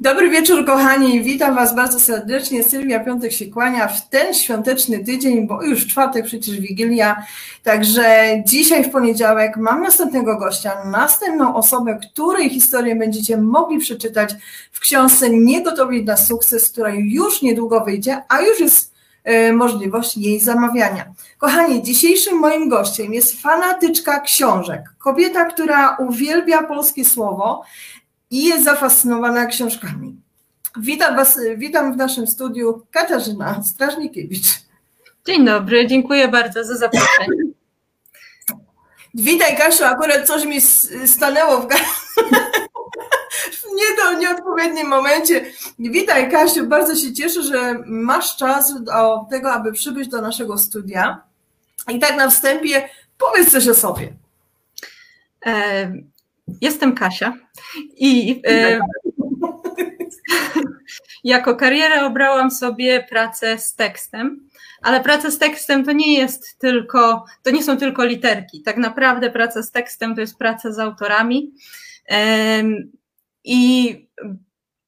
Dobry wieczór, kochani. Witam Was bardzo serdecznie. Sylwia Piątek się kłania w ten świąteczny tydzień, bo już czwartek przecież Wigilia. Także dzisiaj w poniedziałek mam następnego gościa, następną osobę, której historię będziecie mogli przeczytać w książce Niegotowi na sukces, która już niedługo wyjdzie, a już jest e, możliwość jej zamawiania. Kochani, dzisiejszym moim gościem jest fanatyczka książek. Kobieta, która uwielbia polskie słowo, i jest zafascynowana książkami. Witam Was, witam w naszym studiu Katarzyna Strażnikiewicz. Dzień dobry, dziękuję bardzo za zaproszenie. Witaj Kasiu, akurat coś mi stanęło w, w nie do nieodpowiednim momencie. Witaj Kasiu, bardzo się cieszę, że masz czas do tego, aby przybyć do naszego studia. I tak na wstępie powiedz coś o sobie. Jestem Kasia i e, jako karierę obrałam sobie pracę z tekstem, ale praca z tekstem to nie jest tylko, to nie są tylko literki. Tak naprawdę praca z tekstem to jest praca z autorami e, i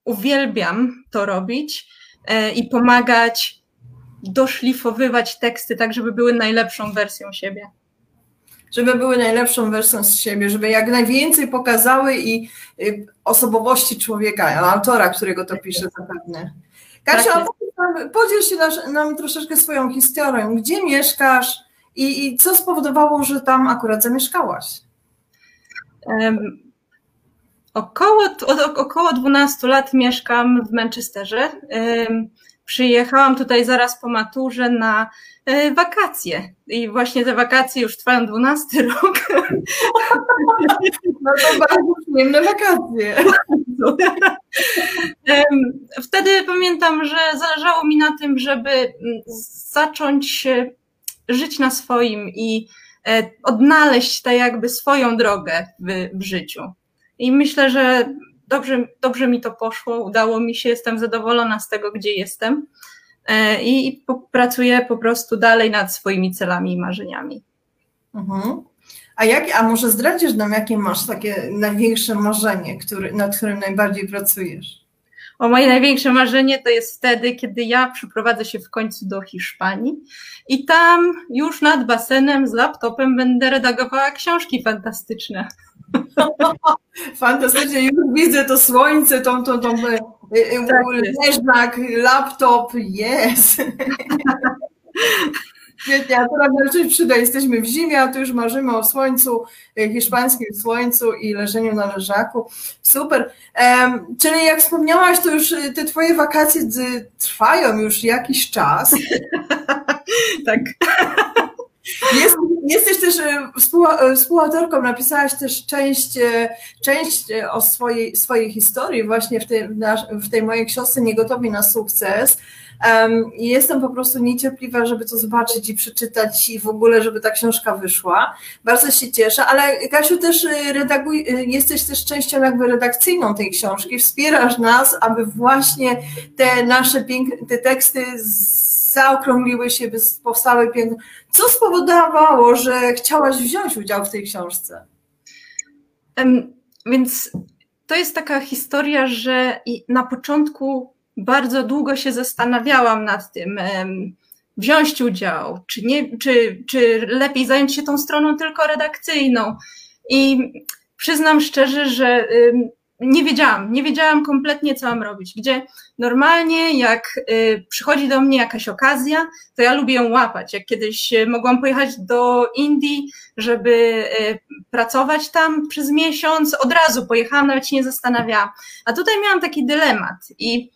uwielbiam to robić e, i pomagać doszlifowywać teksty tak, żeby były najlepszą wersją siebie żeby były najlepszą wersją z siebie, żeby jak najwięcej pokazały i y, osobowości człowieka, autora, którego to pisze zapewne. Kasia, tak podziel się nam, nam, troszeczkę swoją historią. Gdzie mieszkasz i, i co spowodowało, że tam akurat zamieszkałaś? Um, około, od około 12 lat mieszkam w Manchesterze. Um, przyjechałam tutaj zaraz po maturze na e, wakacje. I właśnie te wakacje już trwają 12 rok. No to bardzo przyjemne wakacje. Wtedy pamiętam, że zależało mi na tym, żeby zacząć żyć na swoim i e, odnaleźć tak jakby swoją drogę w, w życiu. I myślę, że dobrze, dobrze mi to poszło, udało mi się, jestem zadowolona z tego, gdzie jestem e, i pracuję po prostu dalej nad swoimi celami i marzeniami. Mhm. A, jak, a może zdradzisz nam, jakie masz takie największe marzenie, który, nad którym najbardziej pracujesz? O moje największe marzenie to jest wtedy, kiedy ja przyprowadzę się w końcu do Hiszpanii i tam już nad basenem z laptopem będę redagowała książki fantastyczne. Fantastycznie, już widzę to słońce, tą, tą, tą e, e, tak leżnak, laptop, jest. Świetnie, a teraz coś przyda. Jesteśmy w zimie, a tu już marzymy o słońcu, e, hiszpańskim słońcu i leżeniu na leżaku. Super. Um, czyli jak wspomniałaś, to już te twoje wakacje trwają już jakiś czas. tak. Jest, jesteś też e, e, współautorką, napisałaś też część, e, część o swojej, swojej historii właśnie w tej, w tej mojej książce Niegotowi na sukces. Um, jestem po prostu niecierpliwa, żeby to zobaczyć i przeczytać i w ogóle, żeby ta książka wyszła. Bardzo się cieszę, ale Kasiu też redaguj, jesteś też częścią jakby redakcyjną tej książki. Wspierasz nas, aby właśnie te nasze piękne, te teksty zaokrągliły się, powstały piękne. Co spowodowało, że chciałaś wziąć udział w tej książce? Um, więc to jest taka historia, że na początku bardzo długo się zastanawiałam nad tym, um, wziąć udział, czy, nie, czy, czy lepiej zająć się tą stroną tylko redakcyjną. I przyznam szczerze, że um, nie wiedziałam, nie wiedziałam kompletnie, co mam robić. Gdzie normalnie, jak y, przychodzi do mnie jakaś okazja, to ja lubię ją łapać. Jak kiedyś y, mogłam pojechać do Indii, żeby y, pracować tam przez miesiąc, od razu pojechałam, nawet się nie zastanawiałam. A tutaj miałam taki dylemat i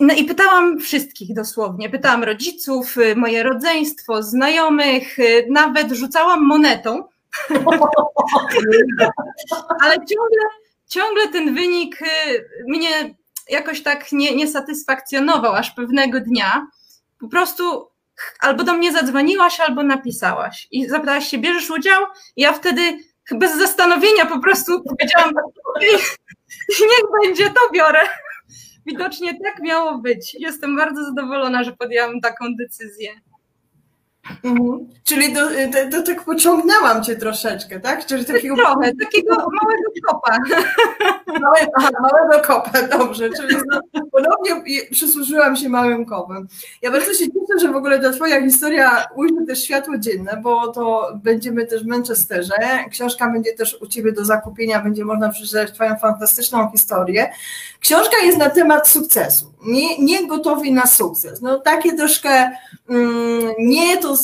no i pytałam wszystkich dosłownie. Pytałam rodziców, moje rodzeństwo, znajomych, nawet rzucałam monetą. Ale ciągle ciągle ten wynik y, mnie jakoś tak nie, nie satysfakcjonował, aż pewnego dnia po prostu albo do mnie zadzwoniłaś, albo napisałaś i zapytałaś się, bierzesz udział? I ja wtedy bez zastanowienia po prostu powiedziałam, niech będzie, to biorę. Widocznie tak miało być. Jestem bardzo zadowolona, że podjęłam taką decyzję. Mhm. Czyli do, do, do, tak pociągnęłam cię troszeczkę, tak? Czyli takiego... Trochę, takiego małego kopa. Małe, aha, małego kopa, dobrze. Czyli ponownie przysłużyłam się małym kopem. Ja bardzo się cieszę, że w ogóle ta Twoja historia ujrzy też światło dzienne, bo to będziemy też w Manchesterze. Książka będzie też u Ciebie do zakupienia, będzie można przeczytać Twoją fantastyczną historię. Książka jest na temat sukcesu. Nie, nie gotowi na sukces. No takie troszkę mm, nie to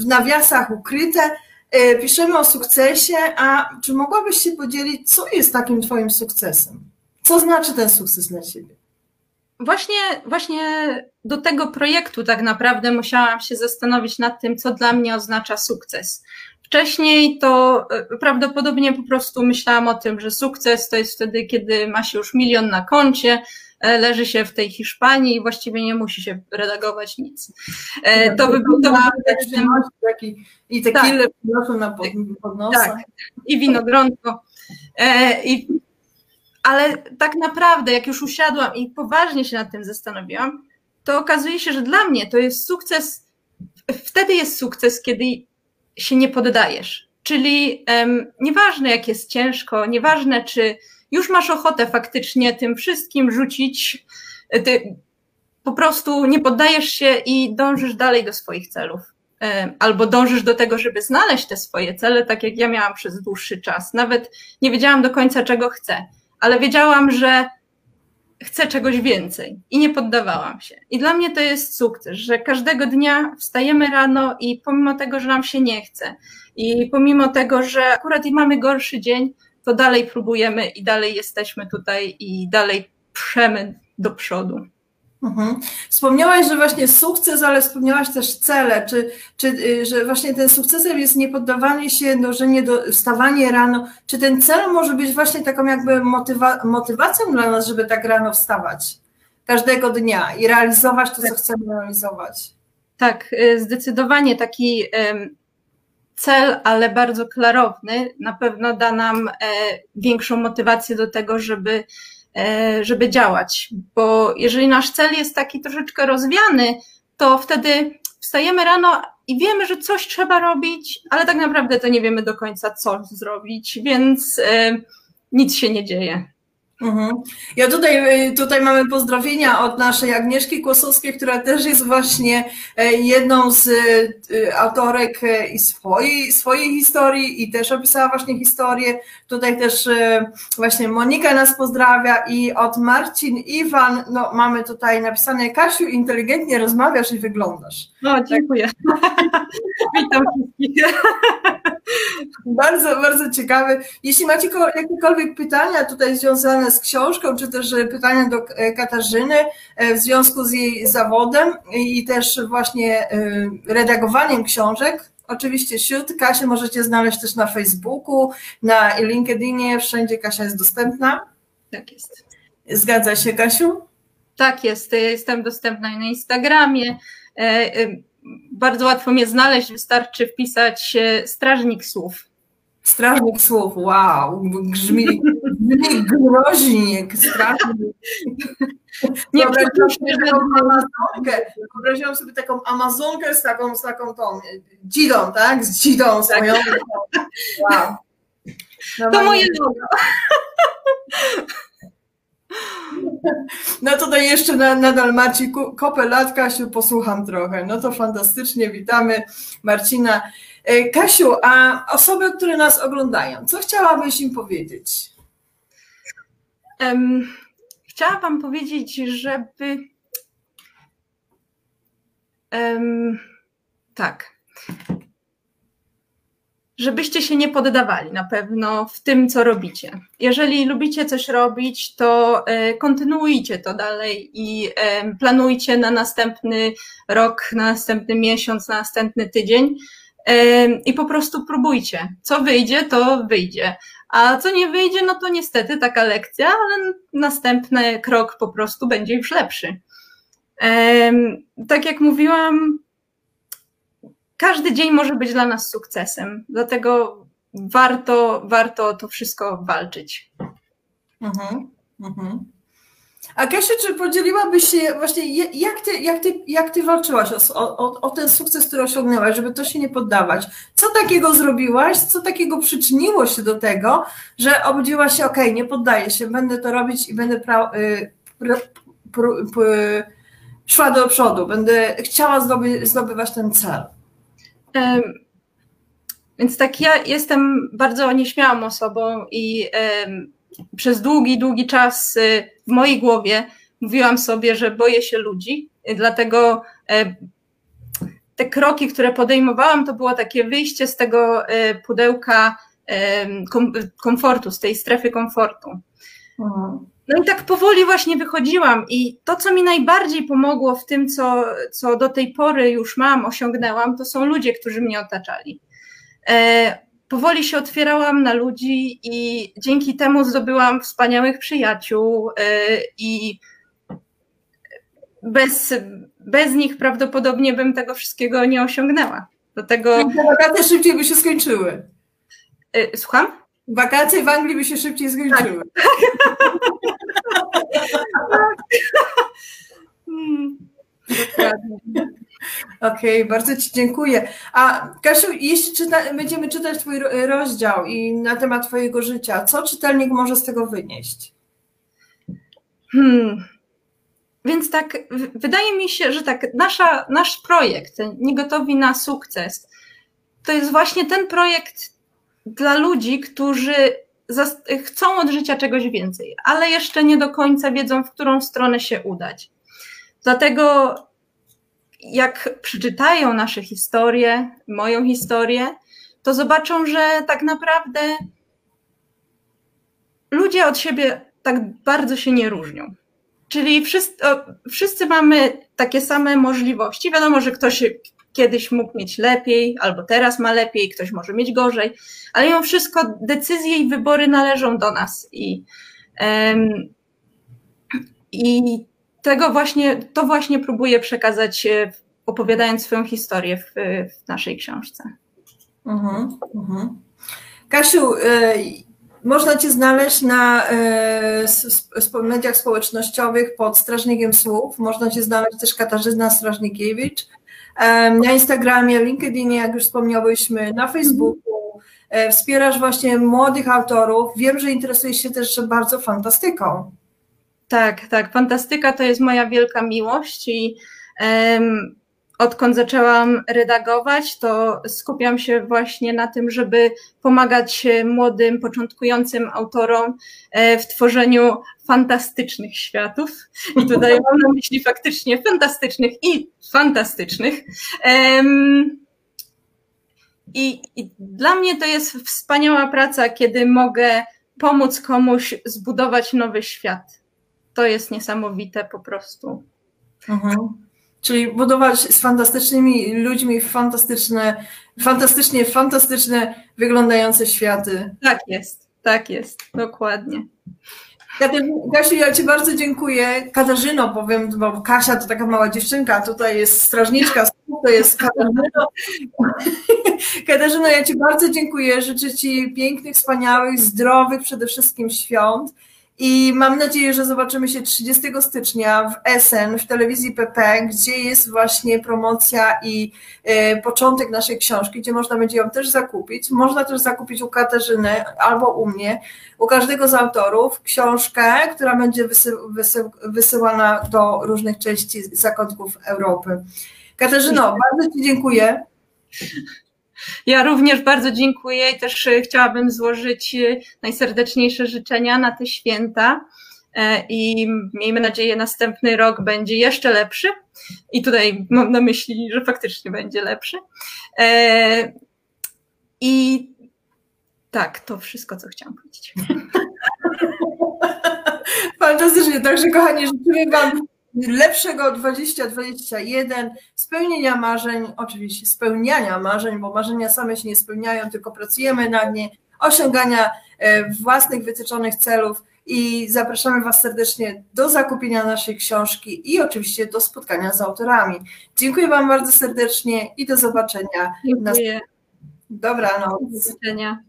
w nawiasach ukryte, E, piszemy o sukcesie, a czy mogłabyś się podzielić, co jest takim Twoim sukcesem? Co znaczy ten sukces dla Ciebie? Właśnie, właśnie do tego projektu tak naprawdę musiałam się zastanowić nad tym, co dla mnie oznacza sukces. Wcześniej to e, prawdopodobnie po prostu myślałam o tym, że sukces to jest wtedy, kiedy ma się już milion na koncie, leży się w tej Hiszpanii i właściwie nie musi się redagować nic. To by był to taki i te tak. przynoszą na pod, Tak, i winogronko. E, i, ale tak naprawdę, jak już usiadłam i poważnie się nad tym zastanowiłam, to okazuje się, że dla mnie to jest sukces, wtedy jest sukces, kiedy się nie poddajesz. Czyli um, nieważne, jak jest ciężko, nieważne, czy już masz ochotę faktycznie tym wszystkim rzucić, ty po prostu nie poddajesz się i dążysz dalej do swoich celów albo dążysz do tego, żeby znaleźć te swoje cele, tak jak ja miałam przez dłuższy czas. Nawet nie wiedziałam do końca, czego chcę, ale wiedziałam, że chcę czegoś więcej i nie poddawałam się. I dla mnie to jest sukces, że każdego dnia wstajemy rano i pomimo tego, że nam się nie chce i pomimo tego, że akurat i mamy gorszy dzień, to dalej próbujemy i dalej jesteśmy tutaj i dalej przemy do przodu. Mhm. Wspomniałaś, że właśnie sukces, ale wspomniałaś też cele, czy, czy y, że właśnie ten sukcesem jest niepoddawanie się, dążenie do wstawanie rano. Czy ten cel może być właśnie taką jakby motywa, motywacją dla nas, żeby tak rano wstawać każdego dnia i realizować to, co chcemy realizować? Tak, y, zdecydowanie taki cel, ale bardzo klarowny, na pewno da nam e, większą motywację do tego, żeby E, żeby działać. Bo jeżeli nasz cel jest taki troszeczkę rozwiany, to wtedy wstajemy rano i wiemy, że coś trzeba robić, ale tak naprawdę to nie wiemy do końca, co zrobić, więc e, nic się nie dzieje. Mhm. Ja tutaj, y, tutaj mamy pozdrowienia od naszej Agnieszki Kłosowskiej, która też jest właśnie e, jedną z y, autorek e, i swojej, swojej historii i też opisała właśnie historię. Tutaj też e, właśnie Monika nas pozdrawia i od Marcin Iwan, no mamy tutaj napisane Kasiu, inteligentnie rozmawiasz i wyglądasz. No, dziękuję. Witam wszystkich. bardzo, bardzo ciekawy. Jeśli macie jakiekolwiek pytania tutaj związane z książką, czy też pytania do e, Katarzyny e, w związku z jej zawodem i też właśnie e, redagowaniem książek, oczywiście siód. Kasię możecie znaleźć też na Facebooku, na LinkedInie, wszędzie Kasia jest dostępna. Tak jest. Zgadza się, Kasiu? Tak jest, jestem dostępna na Instagramie. Bardzo łatwo mnie znaleźć, wystarczy wpisać strażnik słów Strażnik słów, wow, brzmi, brzmi groźnie. Nie wyobraziłam sobie taką amazonkę, wyobraziłam sobie taką amazonkę z taką, z taką tą dzidą, tak? Z dzidą swoją. Tak. Wow. No to moje logo. No tutaj jeszcze na, nadal Marcin Kopelat, Kasiu, posłucham trochę. No to fantastycznie, witamy Marcina. E, Kasiu, a osoby, które nas oglądają, co chciałabyś im powiedzieć? Um, chciałabym powiedzieć, żeby. Um, tak. Żebyście się nie poddawali na pewno w tym, co robicie. Jeżeli lubicie coś robić, to e, kontynuujcie to dalej i planujcie na następny rok, na następny miesiąc, na następny tydzień i po prostu próbujcie. Co wyjdzie, to wyjdzie. A co nie wyjdzie, no to niestety taka lekcja, ale następny krok po prostu będzie już lepszy. Tak jak mówiłam, każdy dzień może być dla nas sukcesem, dlatego warto, warto to wszystko walczyć. Mhm, mhm. A Kasia, czy podzieliłabyś się właśnie, jak ty, jak ty, jak ty walczyłaś o, o, o, ten sukces, który osiągnęłaś, żeby to się nie poddawać? Co takiego zrobiłaś, co takiego przyczyniło się do tego, że obudziłaś się, okej, okay, nie poddaję się, będę to robić i będę pra, y, szła do przodu, będę chciała zdoby, zdobywać ten cel? Więc tak, ja jestem bardzo nieśmiałą osobą i przez długi, długi czas y, w mojej głowie mówiłam sobie, że boję się ludzi, dlatego e, te kroki, które podejmowałam, to było takie wyjście z tego e, pudełka komfortu, z tej strefy komfortu. Mhm. No i tak powoli właśnie wychodziłam i to, co mi najbardziej pomogło w tym, co, co do tej pory już mam, osiągnęłam, to są ludzie, którzy mnie otaczali. E, powoli się otwierałam na ludzi i dzięki temu zdobyłam wspaniałych przyjaciół y, i bez, bez nich prawdopodobnie bym tego wszystkiego nie osiągnęła. Do tego... Wakacje szybciej by się skończyły. Y, słucham? Wakacje w Anglii by się szybciej skończyły. Tak. hmm. Dokładnie. Okej, okay, bardzo Ci dziękuję. A Kasiu, jeśli czyta, będziemy czytać Twój rozdział i na temat Twojego życia, co czytelnik może z tego wynieść? Hmm. Więc tak, wydaje mi się, że tak, nasza, nasz projekt, Niegotowi na sukces, to jest właśnie ten projekt dla ludzi, którzy chcą od życia czegoś więcej, ale jeszcze nie do końca wiedzą, w którą stronę się udać. Dlatego jak przeczytają nasze historie, moją historię, to zobaczą, że tak naprawdę ludzie od siebie tak bardzo się nie różnią. Czyli wszyscy, wszyscy mamy takie same możliwości. Wiadomo, że ktoś kiedyś mógł mieć lepiej, albo teraz ma lepiej, ktoś może mieć gorzej, ale mimo wszystko decyzje i wybory należą do nas. I, um, i tego właśnie, to właśnie próbuję przekazać, e, opowiadając swoją historię w, w naszej książce. Mhm, mhm. Kasiu, y można Cię znaleźć na y, mediach społecznościowych pod Strażnikiem Słów. Można Cię znaleźć też Katarzyna Strażnikiewicz. Na Instagramie, LinkedInie, jak już wspomniałyśmy, na Facebooku. Wspierasz właśnie młodych autorów. Wiem, że interesujesz się też bardzo fantastyką. Tak, tak. Fantastyka to jest moja wielka miłość i odkąd zaczęłam redagować, to skupiam się właśnie na tym, żeby pomagać młodym, początkującym autorom e, w tworzeniu fantastycznych światów. I tutaj mam na myśli faktycznie fantastycznych i fantastycznych. I, I dla mnie to jest wspaniała praca, kiedy mogę pomóc komuś zbudować nowy świat to jest niesamowite po prostu. Mhm. Czyli budować z fantastycznymi ludźmi fantastyczne, fantastycznie, fantastyczne wyglądające światy. Tak jest, tak jest, dokładnie. Kasiu, ja Ci bardzo dziękuję. Katarzyno, powiem, bo Kasia to taka mała dziewczynka, tutaj jest strażniczka, to jest Katarzyno. Katarzyno, ja Ci bardzo dziękuję. Życzę Ci pięknych, wspaniałych, zdrowych przede wszystkim świąt. I mam nadzieję, że zobaczymy się 30 stycznia w SN, w telewizji PP, gdzie jest właśnie promocja i y, początek naszej książki, gdzie można będzie ją też zakupić. Można też zakupić u Katarzyny albo u mnie, u każdego z autorów, książkę, która będzie wysy, wysy, wysyłana do różnych części zakątków Europy. Katarzyno, bardzo Ci dziękuję. Ja również bardzo dziękuję i też e, chciałabym złożyć e, najserdeczniejsze życzenia na te święta. E, I miejmy nadzieję, następny rok będzie jeszcze lepszy. I tutaj mam na myśli, że faktycznie będzie lepszy. I tak, to wszystko, co chciałam powiedzieć. Fantastycznie. Także, kochani, życzymy Wam lepszego 2021, spełnienia marzeń, oczywiście spełniania marzeń, bo marzenia same się nie spełniają, tylko pracujemy nad nie, osiągania e, własnych wytyczonych celów i zapraszamy Was serdecznie do zakupienia naszej książki i oczywiście do spotkania z autorami. Dziękuję Wam bardzo serdecznie i do zobaczenia. Dziękuję. Dobranoc. Do zobaczenia.